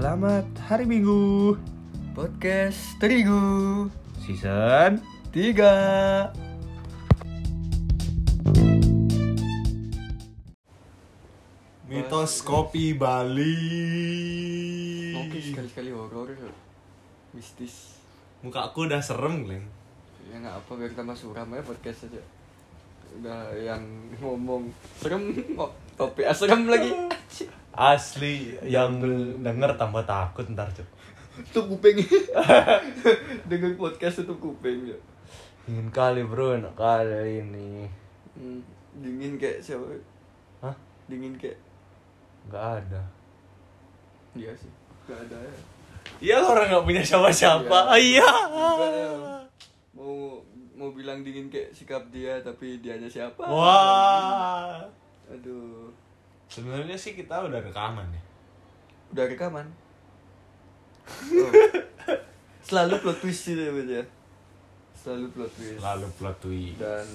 Selamat hari Minggu. Podcast Terigu. Season 3 Mitos Kopi Bali. Oke sekali-sekali horor Mistis. Muka aku udah serem, Leng Ya nggak apa biar tambah suram ya podcast aja. Udah yang ngomong Serem kok Topik serem lagi Asli yang denger tambah takut ntar cok Tutup kuping. Dengan podcast tutup kuping ya Ingin kali bro, enak kali ini. Hmm, Dingin kayak siapa? Hah? Dingin kayak Gak ada. Iya sih Gak ada ya. Iya orang gak punya siapa-siapa. Iya. Enggak ya. Mau mau bilang dingin kayak sikap dia tapi dianya siapa? Wah. Aduh. Sebenarnya sih kita udah rekaman ya Udah rekaman. Oh. Selalu plot twist sih ya, ya. Selalu plot twist Lalu plot twist dan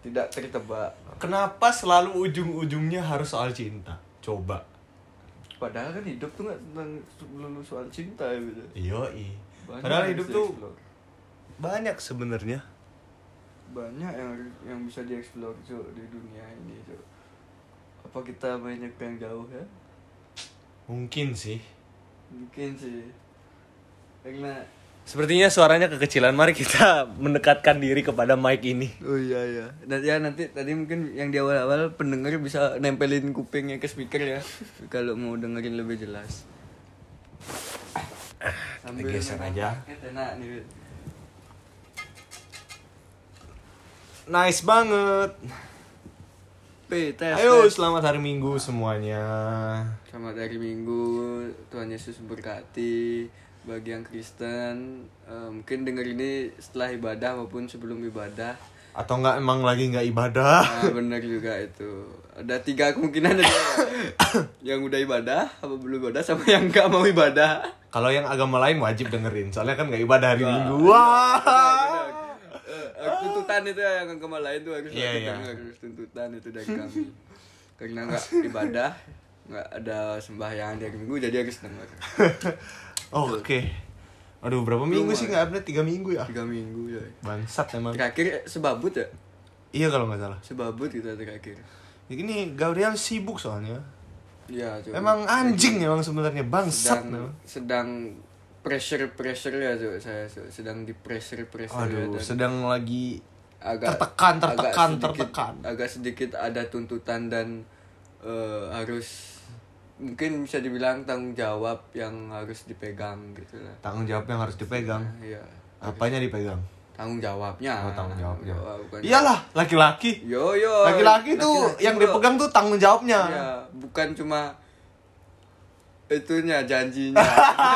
tidak tertebak. Kenapa selalu ujung-ujungnya harus soal cinta? Coba Padahal kan hidup tuh nggak tentang melulu soal cinta ya gitu. Banyak Padahal hidup tuh dieksplor. banyak sebenarnya banyak yang yang bisa dieksplor di dunia ini Cuk. Apa kita banyak yang jauh ya? Mungkin sih Mungkin sih. Karena Sepertinya suaranya kekecilan Mari kita mendekatkan diri kepada mic ini Oh iya iya. Nanti ya nanti tadi mungkin yang di awal-awal pendengar bisa nempelin kupingnya ke speaker ya kalau mau dengerin lebih jelas. kita geser aja. Enak nih. Nice banget P, tes, Ayo tes. selamat hari Minggu semuanya Selamat hari Minggu. Tuhan Yesus berkati bagi yang Kristen. eh, mungkin denger ini setelah ibadah maupun sebelum ibadah. Atau enggak emang lagi nggak ibadah Nah, benar juga itu. Ada tiga kemungkinan aja. yang udah ibadah, apa belum ibadah, sama yang nggak mau ibadah. Kalau yang agama lain wajib dengerin Soalnya kan nggak ibadah hari Wah. Minggu Wah Benar, benar. Eh, tuntutan itu ya yang agama lain tuh harus iya. dengar, harus tuntutan itu dari kami. Karena nggak ibadah, nggak ada sembahyang di hari Minggu, jadi harus dengar. Oke Aduh berapa minggu sih nggak update? Tiga minggu ya? Tiga minggu ya. Bangsat emang Terakhir sebabut ya? Iya kalau nggak salah Sebabut kita terakhir. Ini Gabriel sibuk soalnya Iya. Emang anjing emang sebenarnya bangsat sedang memang. sedang pressure pressure ya tuh saya sedang di pressure pressure ya, Aduh, dan sedang lagi agak tertekan, agak tertekan, sedikit- tertekan. agak sedikit ada tuntutan dan eh, harus mungkin bisa dibilang tanggung jawab yang harus dipegang gitu lah tanggung jawab yang harus dipegang. iya Apanya dipegang? tanggung jawabnya Oh, tanggung jawabnya. Oh, bukan- Iyalah, laki-laki. yo yo Laki-laki tuh yang dipegang tuh tanggung jawabnya. Iya, bukan cuma itunya janjinya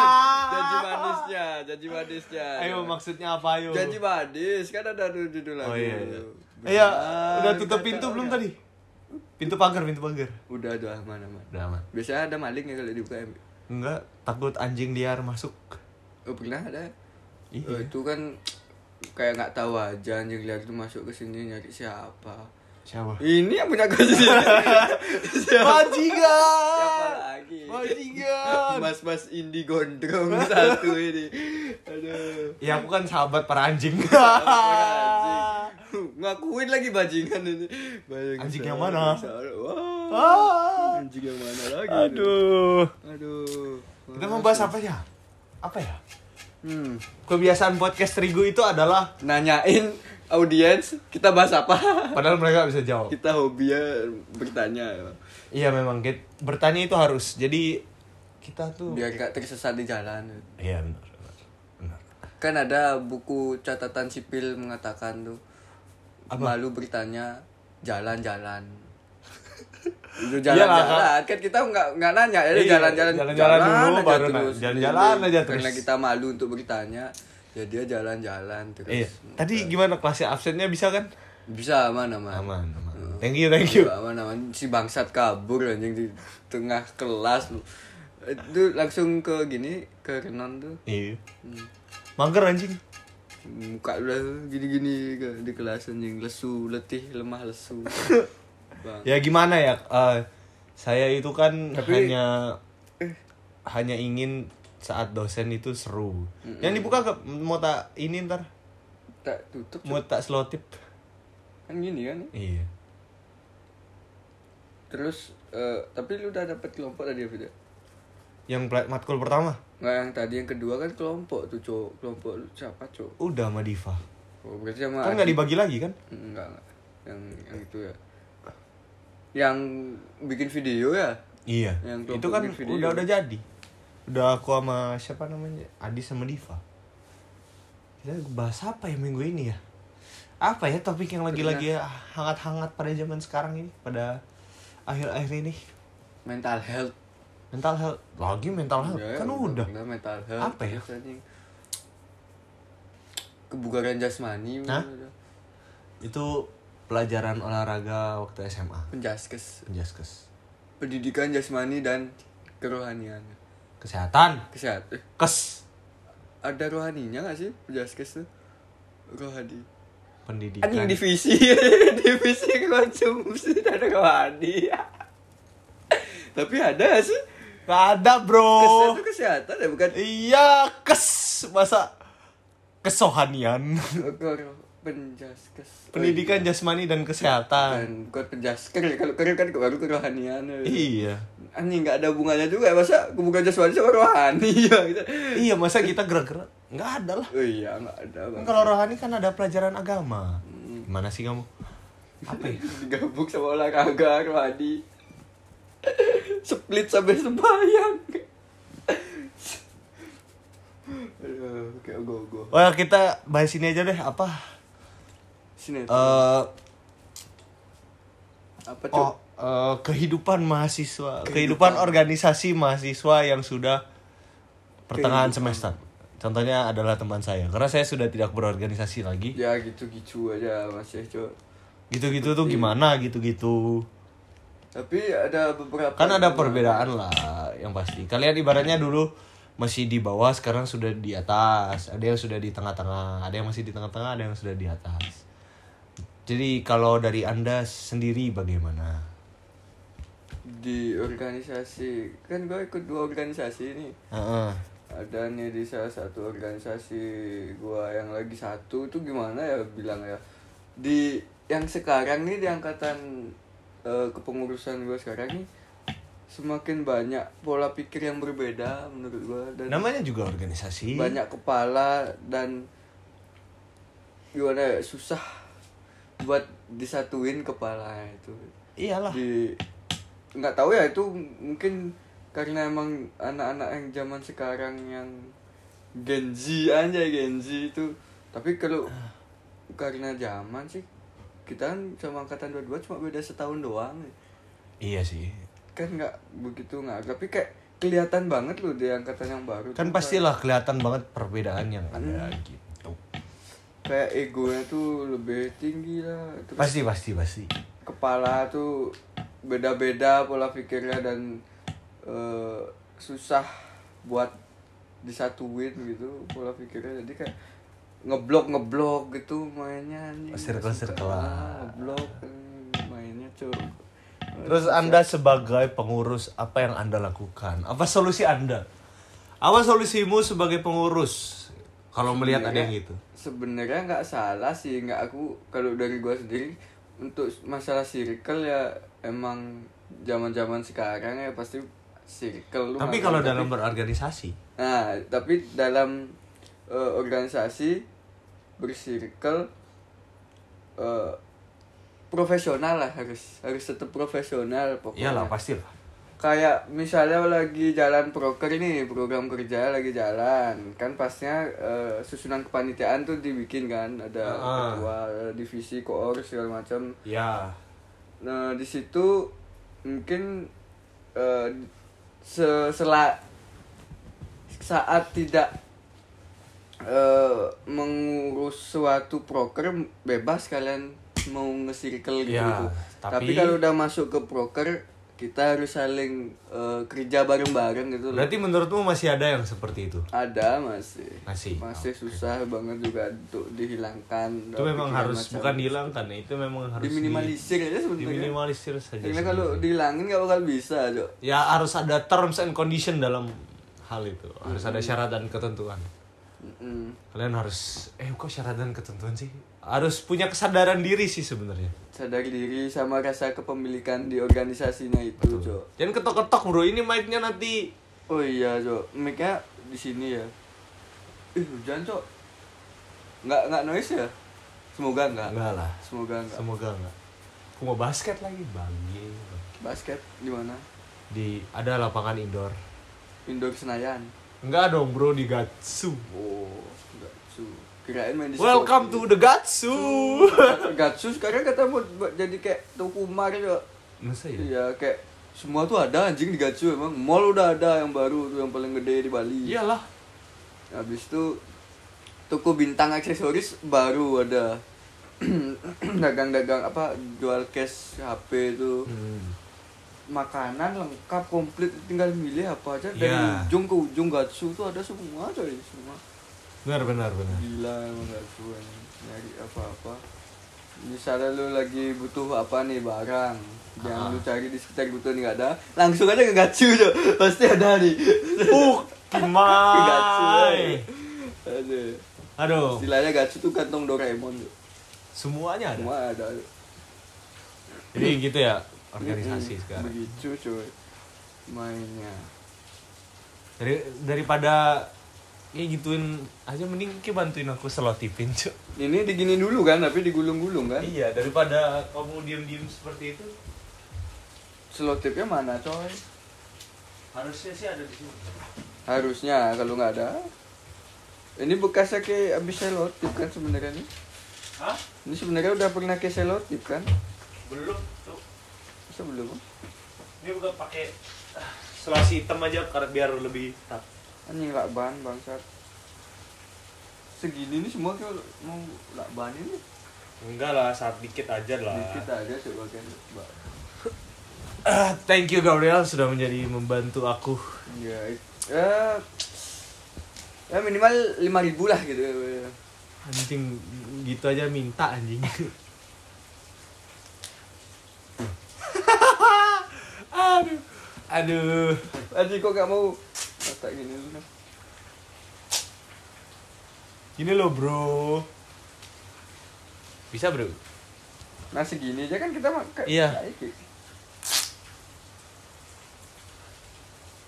janji manisnya janji manisnya Ayo maksudnya apa ayo? janji manis kan ada judul lagu Oh iya. iya. Benar, Iya, udah tutup pintu belum tadi? Pintu pagar, pintu pagar. udah udah aman aman Udah aman. biasanya ada maling ya kalau dibuka ya Enggak, takut anjing liar masuk. oh pernah ada Iya. Oh, itu kan kayak nggak tahu aja anjing liar itu masuk ke sini nyari siapa Siapa? ini yang punya sini siapa Bajingan. lagi Bajingan. mas mas indi gondrong satu ini aduh Ya aku kan sahabat para anjing. Ngakuin lagi bajingan ini Bajingan Anjing yang mana? Wah, Ah. anjing yang mana lagi Aduh. aduh Kita mau bahas apa ya? Apa ya? Hmm. Kebiasaan podcast Terigu itu adalah nanyain audiens kita bahas apa padahal mereka bisa jawab. kita hobinya bertanya Iya memang Get. bertanya itu harus. Jadi kita tuh biar gak tersesat di jalan Iya benar. benar. Benar. kan ada buku catatan sipil mengatakan tuh malu bertanya jalan-jalan itu Iyalah, jalan-jalan kan kita nggak nggak nanya ya Iya, jalan-jalan jalan-jalan dulu, aja baru terus. Jalan-jalan aja terus. karena kita malu untuk bertanya ya dia jalan-jalan terus Iya. Tadi gimana kelasnya absennya bisa kan? bisa aman aman Aman, aman. Thank you, thank you. aman aman si bangsat kabur anjing di tengah kelas lu itu langsung ke gini ke renon tuh Iya. Hmm. Mager anjing. muka udah gini-gini ke- di kelas anjing lesu letih lemah lesu Ya gimana ya? eh, saya itu kan Tapi- hanya hanya ingin saat dosen itu seru. Yang dibuka ke, mau tak ini ntar? Tak tutup mau tak selotip. kan gini kan? Iya. terus eh, tapi lu udah dapet kelompok tadi apa tidak Yang matkul pertama? Nggak yang tadi yang kedua kan kelompok tuh cowok kelompok lu siapa cowok udah sama Diva. oh, berarti sama Kan nggak dibagi lagi kan? enggak enggak. Yang yang itu ya yang bikin video ya Iya. Yang itu kan video. udah udah jadi. Udah aku sama siapa namanya? Adi sama Diva. Kita bahas apa ya minggu ini ya? Apa ya topik yang lagi-lagi hangat-hangat pada zaman sekarang ini, pada akhir-akhir ini? mental health Mental health. Lagi mental health. Ya, kan udah. udah mental health Apa ya? kebugaran jasmani Hah? Itu pelajaran olahraga waktu SMA. penjaskes Penjaskes. pendidikan jasmani dan kerohanian Kesehatan. kesehatan eh, Kes. ada rohaninya gak sih penjaskes tuh rohani Pendidikan. anjing divisi divisi konsumsi dan rohani tapi ada gak sih Gak ada bro. kesehatan itu kesehatan ya bukan Iya, kes masa kesohanian. Penjaskes Pendidikan jasmani dan kesehatan. dan bukan penjasker ya. kalau keren kan baru kerohanian ya. Iya. anjing nggak ada hubungannya juga masa kebukaan jasmani sama rohani ya gitu Iya, masa kita gerak-gerak? Nggak ada lah. oh iya nggak ada Kan bang kalau rohani kan ada pelajaran agama. Gimana sih kamu? Apa ya? digabung sama olahraga rohani split sampai sembahyang Aduh, kayak go-go Oh, ya, kita bahas ini aja deh. Apa? Sinetron. Eh, apa oh, eh, kehidupan mahasiswa, kehidupan. organisasi mahasiswa yang sudah pertengahan Kehidupan. semester. Contohnya adalah teman saya, karena saya sudah tidak berorganisasi lagi. ya gitu-gitu aja masih cok Gitu-gitu tuh gimana gitu-gitu. tapi ada beberapa Kan ada perbedaan lah yang pasti. Kalian ibaratnya dulu masih di bawah, sekarang sudah di atas. Ada yang sudah di tengah-tengah, ada yang masih di tengah-tengah, ada yang sudah di atas. Jadi kalau dari Anda sendiri bagaimana? di organisasi kan gue ikut dua organisasi nih Heeh. ada nih di salah satu organisasi gua yang lagi satu itu gimana ya bilang ya di yang sekarang nih di angkatan eh, kepengurusan gua sekarang nih semakin banyak pola pikir yang berbeda menurut gua dan Namanya juga organisasi. banyak kepala dan gimana ya susah buat disatuin kepala itu Iyalah. di nggak tahu ya itu mungkin karena emang anak-anak yang zaman sekarang yang Gen Z aja Gen Z itu tapi kalau karena zaman sih kita kan sama angkatan 22 cuma beda setahun doang Iya sih. kan nggak begitu nggak tapi kayak kelihatan banget loh di angkatan yang baru Kan pastilah kelihatan banget perbedaan yang ada Hmm. gitu. Kayak egonya tuh lebih tinggi lah terus Pasti pasti pasti. kepala tuh beda-beda pola pikirnya dan eh, susah buat disatuin gitu pola pikirnya jadi kayak ngeblok ngeblok gitu mainnya anjing. Circle-circle Suka, lah. ngeblok mainnya cuy Terus Anda sebagai pengurus apa yang Anda lakukan? Apa solusi Anda? Apa solusimu sebagai pengurus? Kalau melihat ada yang gitu. Sebenarnya nggak salah sih nggak aku kalau dari gua sendiri untuk masalah circle ya emang zaman-zaman sekarang ya pasti circle lu Tapi kalau dalam berorganisasi, Nah, tapi dalam eh, organisasi bersirkel eh, profesional lah harus harus tetap profesional pokoknya. iyalah pastilah. Kayak misalnya lagi jalan proker ini program kerja lagi jalan kan pastinya eh, susunan kepanitiaan tuh dibikin kan ada Ah. ketua divisi koor segala macam Ya. Nah, di situ mungkin se- sela saat tidak eh, mengurus suatu proker bebas kalian mau nge-circle gitu, Ya, gitu. tapi- Tapi, kalau udah masuk ke proker kita harus saling eh, kerja bareng-bareng gitu loh. Berarti menurutmu masih ada yang seperti itu? Ada masih. Masih, Masih oke. susah banget juga untuk dihilangkan. Itu memang harus macam bukan itu. dihilangkan ya, itu memang harus di- diminimalisir aja sebenarnya. diminimalisir saja. Karena kalau dihilangin gak bakal bisa, Cok. ya harus ada terms and condition dalam hal itu harus ada syarat dan ketentuan Mm-mm. kalian harus eh kok syarat dan ketentuan sih harus punya kesadaran diri sih sebenarnya. Sadar diri sama rasa kepemilikan di organisasinya itu cok. Jangan ketok-ketok bro. Ini mic-nya nanti. Oh iya cok. Mic-nya di sini ya. Ih hujan cok. Nggak nggak noise ya? Semoga nggak. Enggak lah. Semoga nggak. Semoga enggak aku mau basket lagi bagi basket di mana? Di ada lapangan indoor. Indoor senayan. Enggak dong bro. Di Gatsu. Oh nggak su kirain main di welcome to the Gatsu. Gatsu sekarang kata mau jadi kayak Tokumar cok masa ya iya kayak semua tuh ada anjing di Gatsu emang mall udah ada yang baru tuh yang paling gede di Bali. Iyalah. Habis itu toko bintang aksesoris baru ada. Dagang-dagang apa jual cash HP itu. Hmm. makanan lengkap komplit tinggal milih apa aja. Dari Ya. ujung ke ujung Gatsu tuh ada semua coy semua benar benar benar. Gila emang nyari apa-apa. Misalnya lu lagi butuh apa nih barang. Yang Ah. lu cari di sekitar butuh nggak ada. Langsung aja ke Gatsu tuh pasti ada nih. Uh ke Gatsu Kimai Aduh. aduh. Istilahnya Gatsu tuh kantong Doraemon tuh. semuanya ada? Semua ada jadi gitu ya organisasi sekarang. Begitu cuy mainnya. Dari daripada ya gituin aja mending ki bantuin aku selotipin cuy ini digini dulu kan tapi digulung-gulung kan? Iya daripada kamu diem diem seperti itu. Selotipnya mana coy? Harusnya sih ada di sini. Harusnya kalau nggak ada. Ini bekasnya kayak abis selotip kan sebenarnya nih? Hah? ini sebenarnya udah pernah kayak selotip kan? Belum tuh masa belum? Ini bukan pakai ah, selasi hitam aja karena biar lebih tak anjing lakban bangsat. Segini nih semua kayak mau lakban ini. Enggak lah saat dikit aja lah. Dikit aja Mbak. Ah, thank you Gabriel sudah menjadi membantu aku. Ya ya ya minimal lima ribu lah gitu. Anjing gitu aja minta anjing. Aduh. Aduh. Aji kok gak mau masak gini dulu gini loh bro. Bisa bro? Nah segini aja kan kita makan Iya.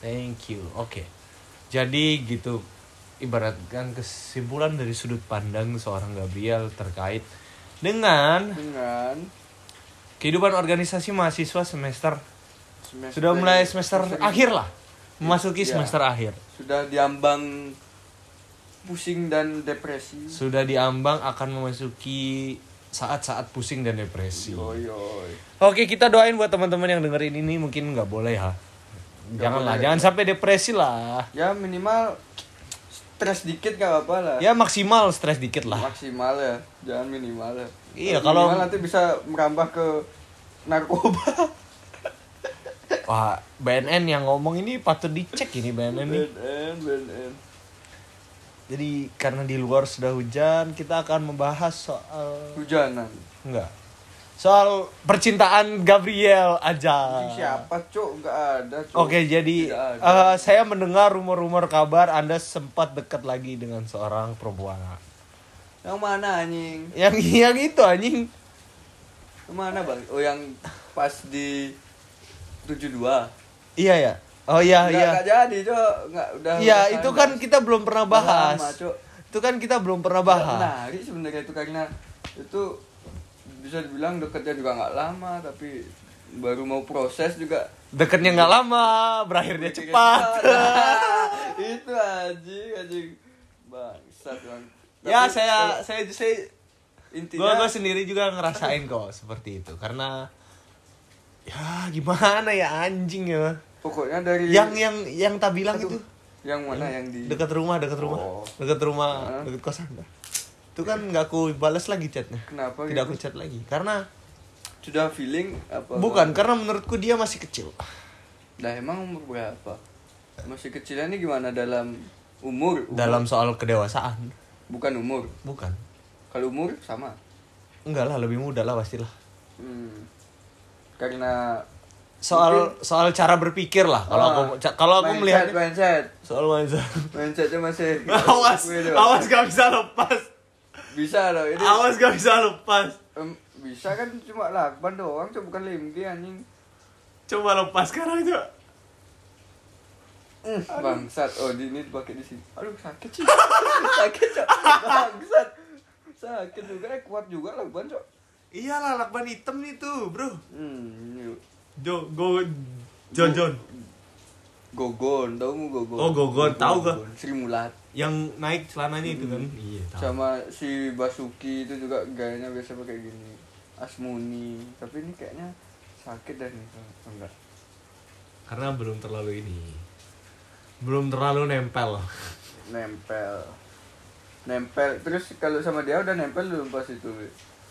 thank you. Oke. Jadi gitu ibaratkan kesimpulan dari sudut pandang seorang Gabriel terkait dengan Dengan kehidupan organisasi mahasiswa semester semester sudah mulai semester semester akhir lah memasuki Iya. semester akhir. Sudah diambang pusing dan depresi. Sudah diambang akan memasuki saat-saat pusing dan depresi. Yoi, yoi. oke kita doain buat teman-teman yang dengerin ini mungkin nggak boleh ya janganlah boleh. jangan sampai depresi lah. Ya minimal stres dikit gak apa-apa lah. Ya maksimal stres dikit lah. Maksimal ya Jangan minimal ya. Iya, Kalau kalau- minimal nanti bisa merambah ke narkoba wah BNN yang ngomong ini patut dicek ini BNN nih BNN BNN jadi karena di luar sudah hujan kita akan membahas soal Hujanan enggak soal percintaan Gabriel aja Siapa cok? Gak ada cok Oke, jadi ada. eh, saya mendengar rumor-rumor kabar Anda sempat dekat lagi dengan seorang perempuan. Yang mana anjing? Yang yang itu anjing. Yang mana bang? Oh yang pas di 72 Iya ya. Oh iya Nggak- iya. nggak jadi cok Nggak, udah Iya, udah itu kan kita belum pernah bahas. lama, Cok. Itu kan kita belum pernah bahas. menarik sebenarnya itu karena itu bisa dibilang deketnya juga nggak lama tapi baru mau proses juga Dekatnya nggak lama, berakhirnya cepat. itu anjing anjing bangsat bang ya saya kalau saya saya intinya gue sendiri juga ngerasain kok seperti itu karena ya gimana ya anjing ya pokoknya dari yang yang yang tak bilang Aduh, itu yang mana yang di dekat rumah dekat rumah Oh. dekat rumah Hah? dekat kosan itu kan nggak aku balas lagi chatnya kenapa tidak aku gitu? chat lagi karena sudah feeling apa bukan karena menurutku dia masih kecil Nah emang umur berapa? Masih kecilnya ini gimana dalam umur? umur? dalam soal kedewasaan bukan umur. bukan Kalau umur sama. enggak lah lebih muda lah pastilah Hmm. Karena soal soal cara berpikir lah. Kalau Ah, aku ca- kalau aku melihat mindset. Soal mindset. Mindsetnya masih awas Wih, awas gak bisa lepas. Bisa loh ini awas gak bisa lepas. Em, bisa kan cuma lakban doang coba bukan limki anjing. Coba lepas sekarang coba. Hmm, bangsat. Oh di ini dipakai di sini. Aduh sakit sih sakit cok. Bangsat. Sakit juga eh kuat juga lakban cok iyalah lakban hitam itu bro. Hmm Jo, go John John. Gogon tahu mu gogon? Oh, Gogon, tahu gak? Sri Mulat. Yang naik celananya itu kan? Iya tahu. Sama si Basuki itu juga gayanya biasa pakai gini. Asmuni. Tapi ini kayaknya sakit dah nih Oh, enggak. Karena belum terlalu ini. Belum terlalu nempel. Nempel. Nempel. Terus kalau sama dia udah nempel belum pas itu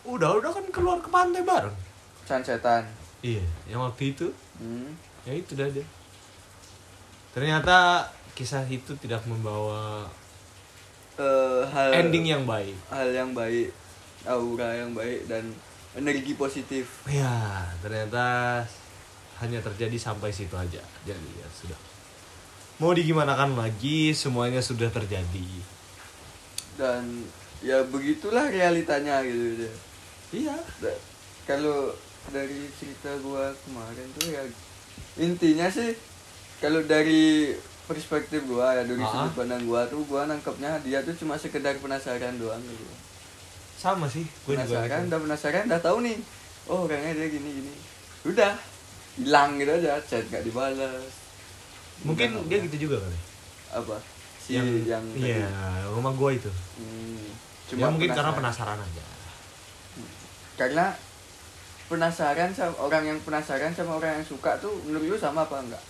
udah udah kan keluar ke pantai bareng. Sunsetan iya yang waktu itu. Hmm. ya itu dah dia. Ternyata kisah itu tidak membawa Eh, hal ending yang baik. hal yang baik aura yang baik dan energi positif. Ya ternyata hanya terjadi sampai situ aja. Jadi ya sudah. Mau digimanakan lagi semuanya sudah terjadi. Dan ya begitulah realitanya gitu ya iya. Da- kalau dari cerita gua kemarin tuh ya intinya sih kalau dari perspektif gua ya dari Ah. sudut pandang gua tuh gua nangkepnya dia tuh cuma sekedar penasaran doang gitu. Sama sih juga penasaran gitu. udah penasaran udah tahu nih. Oh orangnya dia gini gini. Udah hilang gitu aja chat gak dibalas. Mungkin Udah, dia udah. gitu juga kali. Apa? Si yang yang, iya rumah gua itu. Hmm, cuma mungkin karena penasaran aja karena penasaran sama orang yang penasaran sama orang yang suka tuh menurut lu sama apa enggak?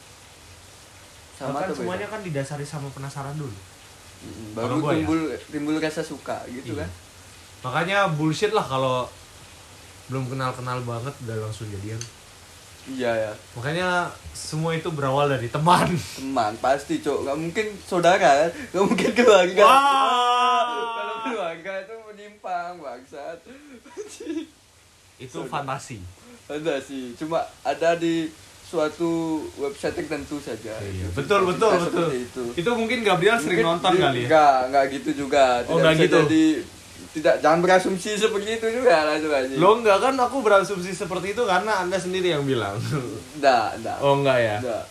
Sama kan atau beda? semuanya kan didasari sama penasaran dulu. Mm, Kalau baru gua ya. timbul timbul rasa suka gitu Iya. kan. Makanya bullshit lah kalau belum kenal kenal banget udah langsung jadian. Iya ya. Makanya semua itu berawal dari teman. Teman pasti cok nggak mungkin saudara nggak mungkin keluarga. Kalau keluarga itu menyimpang bangsat itu fantasi ada sih cuma ada di suatu website tertentu saja Iya, betul betul betul itu itu mungkin Gabriel sering Mungkin nonton di- kali ya Enggak, enggak gitu juga. Oh, Tidak enggak bisa gitu. Jadi tidak jangan berasumsi seperti itu juga lah itu aja. lo enggak kan aku berasumsi seperti itu karena anda sendiri yang bilang Enggak, enggak. oh enggak ya Enggak.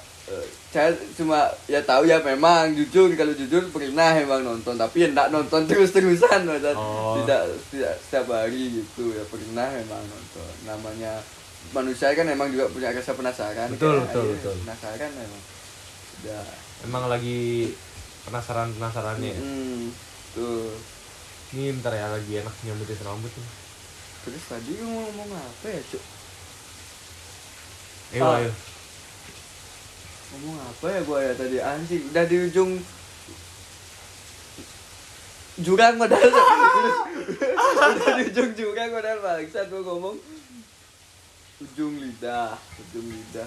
Saya cuma ya tahu ya memang jujur kalau jujur pernah emang nonton tapi ya enggak nonton terus-terusan Mas. Oh. tidak tidak setiap hari gitu ya pernah memang nonton namanya manusia kan emang juga punya rasa penasaran Betul, kan? betul, Akhirnya betul. penasaran memang ya emang lagi penasaran penasarannya ya? Hmm, tuh ini bentar ya lagi enak nyambutin rambut nih terus tadi ngomong apa ya cuk ayo Ah. ayo ngomong apa ya gua ya tadi? Anjing udah di ujung jurang modal udah di ujung jurang modal bangsat gua ngomong. Ujung lidah ujung lidah.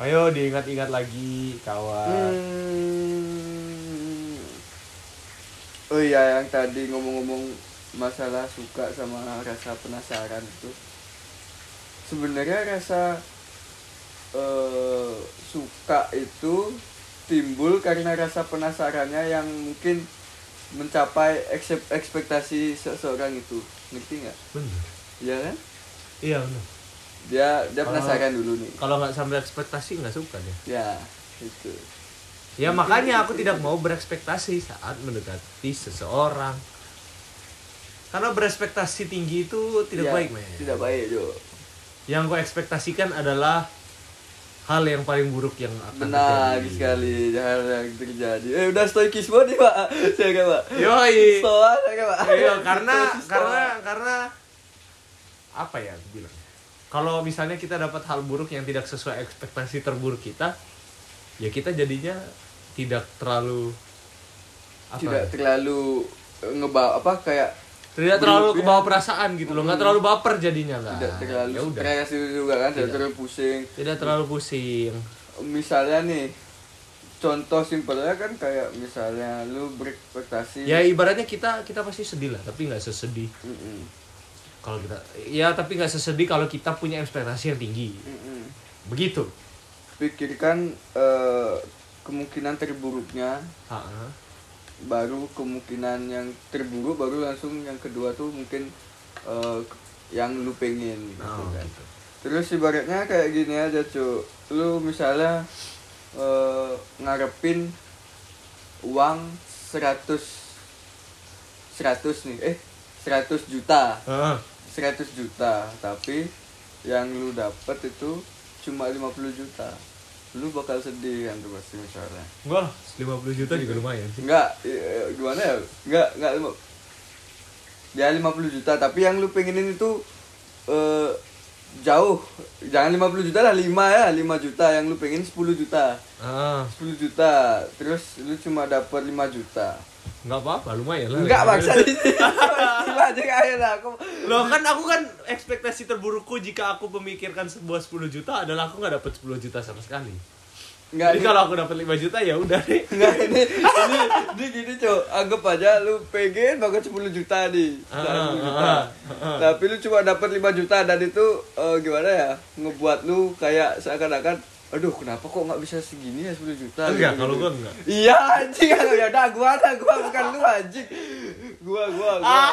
Ayo diingat-ingat lagi kawan. Hmm. oh iya yang tadi ngomong-ngomong masalah suka sama rasa penasaran itu. Sebenarnya rasa eh, suka itu timbul karena rasa penasarannya yang mungkin mencapai ekspektasi seseorang itu. Ngerti nggak? Bener. Iya kan? Iya bener. Dia dia penasaran dulu nih. kalau nggak sampai ekspektasi nggak suka deh ya itu. Ya makanya aku tidak mau berekspektasi saat mendekati seseorang. Karena berekspektasi tinggi itu tidak Ya, baik men. tidak baik Jo. Yang gue ekspektasikan adalah hal yang paling buruk yang akan benar terjadi sekali hal yang terjadi. Eh udah stoikisme nih pak. Saya kan pak. Yoi. stoa saya kan pak. Iya, karena karena karena apa ya bilang. Kalau misalnya kita dapat hal buruk yang tidak sesuai ekspektasi terburuk kita ya kita jadinya tidak terlalu apa tidak ya? terlalu ngebawa apa kayak tidak terlalu berlebihan. kebawa perasaan gitu loh nggak terlalu baper jadinya lah tidak terlalu ya stres juga kan tidak Tidak. terlalu pusing tidak terlalu pusing misalnya nih contoh simpelnya kan kayak misalnya lu berekspektasi ya ibaratnya kita kita pasti sedih lah tapi nggak sesedih Mm-mm. kalau kita ya tapi nggak sesedih kalau kita punya ekspektasi yang tinggi Mm-mm. begitu pikirkan eh, kemungkinan terburuknya Ha-ha. Baru kemungkinan yang terburuk baru langsung yang kedua tuh mungkin eh, yang lu pengen gitu Oh, kan gitu. terus ibaratnya kayak gini aja cu lu misalnya eh, ngarepin uang 100 100 nih eh 100 juta. 100 juta tapi yang lu dapet itu cuma 50 juta lu bakal sedih kan tuh pasti misalnya. Enggak lah, 50 juta juga lumayan sih. enggak eh, gimana ya? Enggak enggak lima- ya 50 juta tapi yang lu pengenin itu eh, jauh. Jangan 50 juta lah 5 ya 5 juta. Yang lu pengen 10 juta. Ah, 10 juta. Terus lu cuma dapat 5 juta enggak apa-apa, lumayan lah. enggak maksa di sini Gila aja kayak lah aku Loh kan aku kan ekspektasi terburukku jika aku memikirkan sebuah 10 juta adalah aku nggak dapat 10 juta sama sekali. enggak Jadi kalau aku dapat 5 juta ya udah deh. Enggak ini ini ini gini cok anggap aja lu pengen banget 10 juta nih Ah, 10 juta. ah, ah. tapi lu cuma dapat 5 juta dan itu eh, gimana ya ngebuat lu kayak seakan-akan aduh kenapa kok nggak bisa segini ya 10 juta Enggak, Gitu, kalau gitu. gua enggak. iya anjing ya udah gua ada gua bukan lu anjing gua gua gua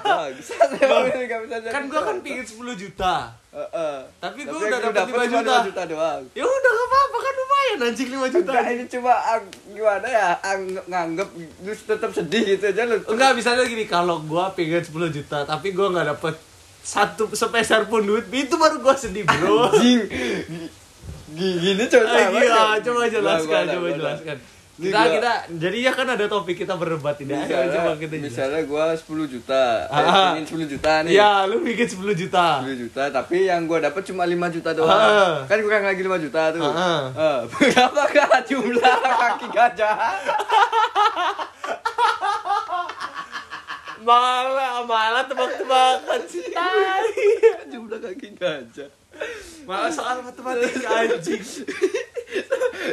nggak bisa jadi Kan gua kan pingin 10 juta. Heeh. Tapi gua yang udah dapat dapet 5 cuma juta. juta doang Ya udah gak apa-apa kan lumayan anjing 5 juta. Enggak, ini cuma ang- gimana ya ang- nganggep lu tetap sedih gitu aja lu Enggak, misalnya gini, kalau gua pengen 10 juta tapi gua nggak dapet satu sepeser pun duit, itu baru gua sedih, bro. anjing gini coba Eh, gila, ya. coba jelaskan, coba jelaskan. Kita gua- kita jadi ya kan ada topik kita berdebat ini. Ayo misalnya, coba kita misalnya gua 10 juta eh, Ah. 10 juta nih Iya, lu bikin 10 juta. 10 juta tapi yang gua dapat cuma 5 juta doang Ah. kan kurang lagi 5 juta tuh Ah. Ah. berapakah jumlah kaki gajah Malah, malah tebak-tebakan sih. Tai. jumlah kaki gajah Malah soal matematika anjing.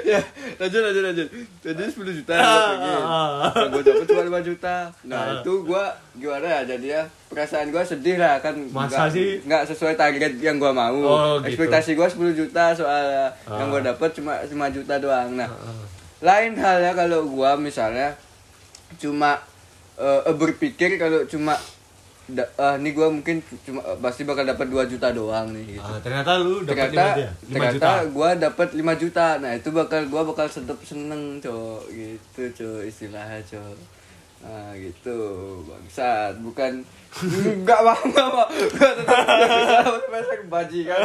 ya lanjut lanjut lanjut jadi 10 juta yang Ah, pengen ah, ah. yang gua dapat cuma 5 juta nah Ah. itu gua gimana ya jadi ya perasaan gua sedih lah kan Masa nggak- sih? nggak sesuai target yang gua mau Oh, gitu. ekspektasi gua 10 juta soal yang Ah. gua dapat cuma 5 juta doang nah Ah. lain halnya kalau gua misalnya cuma eh, berpikir kalau cuma da- ah, ini gua mungkin cuma eh, pasti bakal dapat 2 juta doang nih gitu. Ah, ternyata lu dapat 5 ternyata juta. 5 ternyata gua dapat 5 juta. Nah itu bakal gua bakal sedep seneng cok. Gitu cok istilahnya cok nah gitu bangsat bukan enggak mau enggak mau gua tetap peser bajingan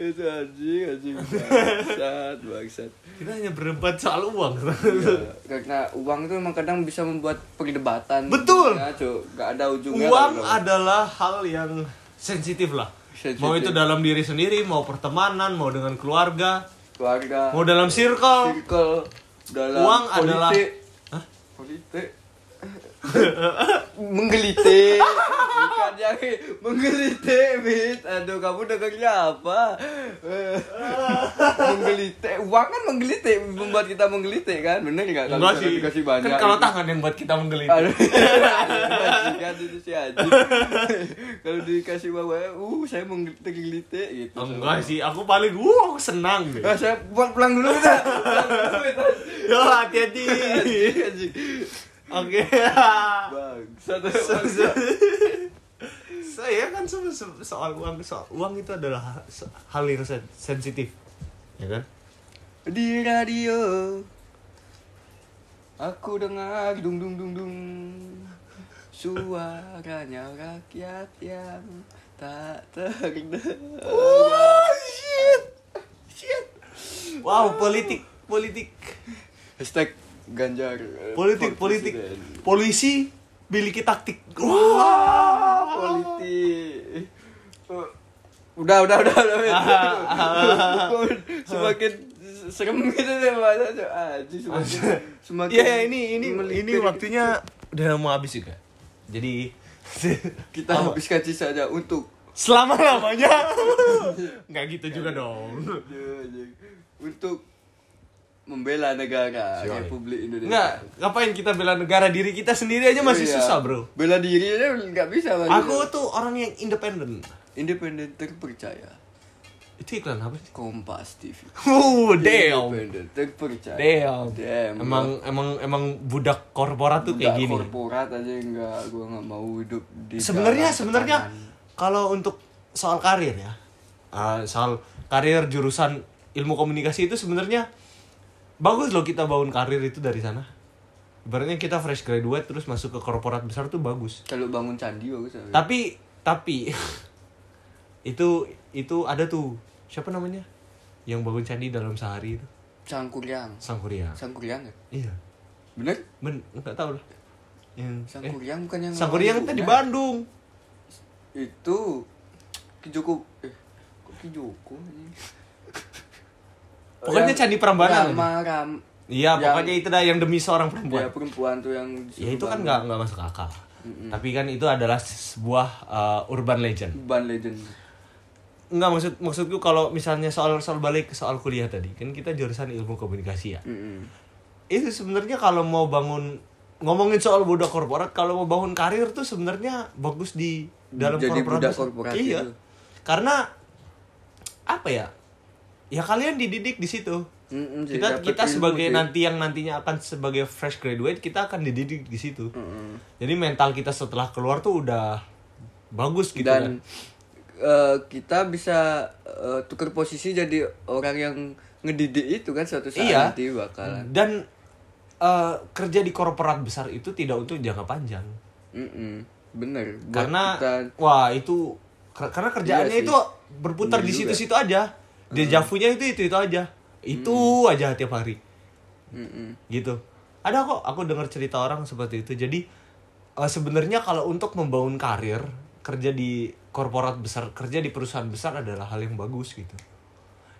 itu anjing anjing bangsat bangsat Kita hanya berdebat soal uang. Ya, karena uang itu memang kadang bisa membuat perdebatan Betul. ya nggak ada ujungnya uang kalau- adalah hal yang sensitif lah. Sensitif. Mau itu dalam diri sendiri, mau pertemanan, mau dengan keluarga, keluarga mau dalam circle. circle dalam Uang adalah- politik Hah? politik menggelitik bukan yang menggelitik mit aduh kamu dengarnya apa menggelitik uang kan menggelitik membuat kita menggelitik kan bener nggak kalau Enggak sih. dikasih banyak Kan kalau gitu. tangan yang buat kita menggelitik. Aduh, bajingan itu si. Kalau dikasih bawa, uh saya menggelitik gitu. Enggak sih, aku paling wow senang deh. Ah, saya pulang, pulang dulu kita. Pulang dulu kita. Yo hati-hati. Oke. Bangsat. Saya kan so, so- soal uang soal uang itu adalah hal yang sen- sensitif, ya kan? Di radio Aku dengar dung dung dung dung Suaranya rakyat yang tak terdengar shit, shit. Wow, politik, politik, Hashtag Ganjar eh, politik, politik. presiden. Polisi miliki taktik. Wah, politik Uh, udah udah udah udah Ah, semakin serem gitu deh bahasa aja semakin semakin Iya, ini ini melipir ini gitu. waktunya udah mau habis juga. Jadi kita habiskan sisanya untuk selama lamanya nggak gitu juga dong. untuk membela negara Sioi. Republik Indonesia Nggak, ngapain kita bela negara diri kita sendiri aja masih Iya. susah bro. bela diri aja nggak bisa Mas. Aku tuh orang yang independen. independen terpercaya Itu iklan apa sih? Kompas TV. Uh, damn. Independen, terpercaya. Damn. Damn. Emang emang emang budak korporat tuh kayak Nggak gini. korporat aja enggak gua nggak mau hidup di Sebenarnya sebenarnya kalau untuk soal karir ya. ah, soal karir jurusan ilmu komunikasi itu sebenarnya bagus loh kita bangun karir itu dari sana. Ibaratnya kita fresh graduate terus masuk ke korporat besar tuh bagus. kalau bangun candi bagus ya. Tapi tapi itu itu ada tuh siapa namanya yang bangun candi dalam sehari itu Sangkuriang. Sangkuriang. Sangkuriang ya? Iya. Bener? Ben nggak tahu lah. Yang eh, Sangkuriang bukan yang Sangkuriang kan di? Bandung. Itu Ki Joko eh kok Ki Joko anjing? Pokoknya Yang Candi Prambanan Rama Ram Iya, pokoknya itu dah yang demi seorang perempuan. perempuan tuh yang Ya itu kan nggak nggak masuk akal. Tapi kan itu adalah sebuah uh, urban legend. Ban legend. Nggak maksud maksudku kalau misalnya soal soal balik ke soal kuliah tadi, kan kita jurusan ilmu komunikasi ya. Mm-mm. Itu sebenarnya kalau mau bangun ngomongin soal budak korporat, kalau mau bangun karir tuh sebenarnya bagus di dalam Jadi korporat. budak korporat Iya. itu. Karena apa ya? Ya kalian dididik di situ. Mm-mm, jadi kita kita ilmu sebagai sih. nanti yang nantinya akan sebagai fresh graduate kita akan dididik di situ Mm-mm. jadi mental kita setelah keluar tuh udah bagus gitu dan kan eh, kita bisa eh, tukar posisi jadi orang yang ngedidik itu kan suatu saat Iya. nanti bakalan dan eh, kerja di korporat besar itu tidak untuk jangka panjang Mm-mm. bener Buat karena kita- wah itu kar- karena kerjaannya Iya sih. itu berputar Iya di situ-situ aja dejavunya itu itu itu aja. Itu aja tiap hari. Mm-mm. gitu. Ada kok aku dengar cerita orang seperti itu. Jadi eh, sebenarnya kalau untuk membangun karir kerja di korporat besar kerja di perusahaan besar adalah hal yang bagus gitu.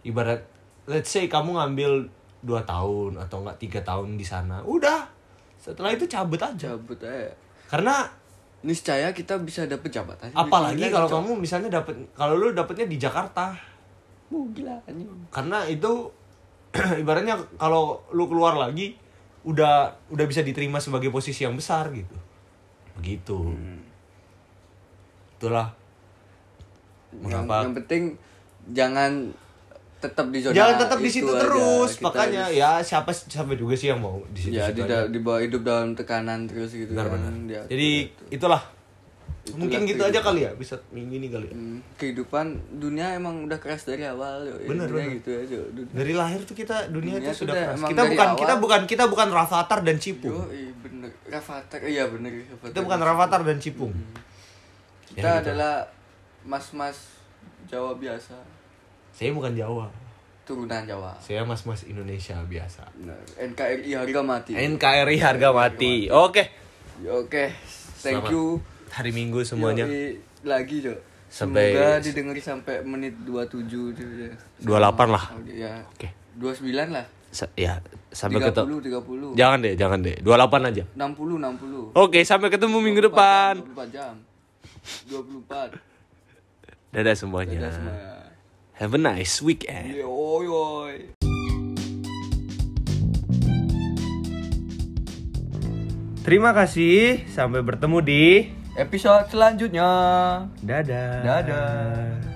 Ibarat let's say kamu ngambil dua tahun atau enggak tiga tahun di sana udah. Setelah itu cabut aja. Cabut aja. Karena niscaya kita bisa dapet jabatan. Apalagi kalau kamu misalnya dapat kalau lu dapatnya di Jakarta Oh, gila anjing. Karena itu ibaratnya kalau lu keluar lagi udah udah bisa diterima sebagai posisi yang besar gitu. Begitu. Itulah. Yang, Mengapa? yang penting jangan tetap di zona jangan tetap di itu situ aja. terus. Kita makanya harus- ya siapa siapa juga sih yang mau di situ ya di, di bawah hidup dalam tekanan terus gitu benar kan benar. Ya, jadi itu. itulah Itulah mungkin gitu aja kali ya bisa minggu ini kali ya Hmm, kehidupan dunia emang udah keras dari awal yo. Bener, bener. gitu aja dunia. dari lahir tuh kita dunia, Dunia itu tuh sudah udah keras kita bukan awal. kita bukan kita bukan Rafathar dan Cipung Yo, iya bener. Rafathar, iya bener Rafathar. kita bukan Rafathar dan Cipung Kita Ya, gitu. adalah mas-mas Jawa biasa, saya bukan Jawa turunan Jawa. saya mas-mas Indonesia biasa Bener. NKRI harga mati. NKRI harga mati. Oke. Ya, Oke, thank Selamat you. Hari Minggu semuanya. Yoi, lagi, Cok. Sampai- Semoga didengari sampai menit 27 gitu ya. 28 lah. Oke, Ya. Oke. 29 lah. Sa- ya, sampai 30 ketemu. 30. Jangan deh, jangan deh. 28 aja. 60 60. Oke, sampai ketemu minggu 24 depan. jam, 24 jam. 24. Dadah semuanya. Dadah semuanya. Have a nice weekend. Yoi, yoi. Terima kasih. Sampai bertemu di Episode selanjutnya. Dadah. Dadah.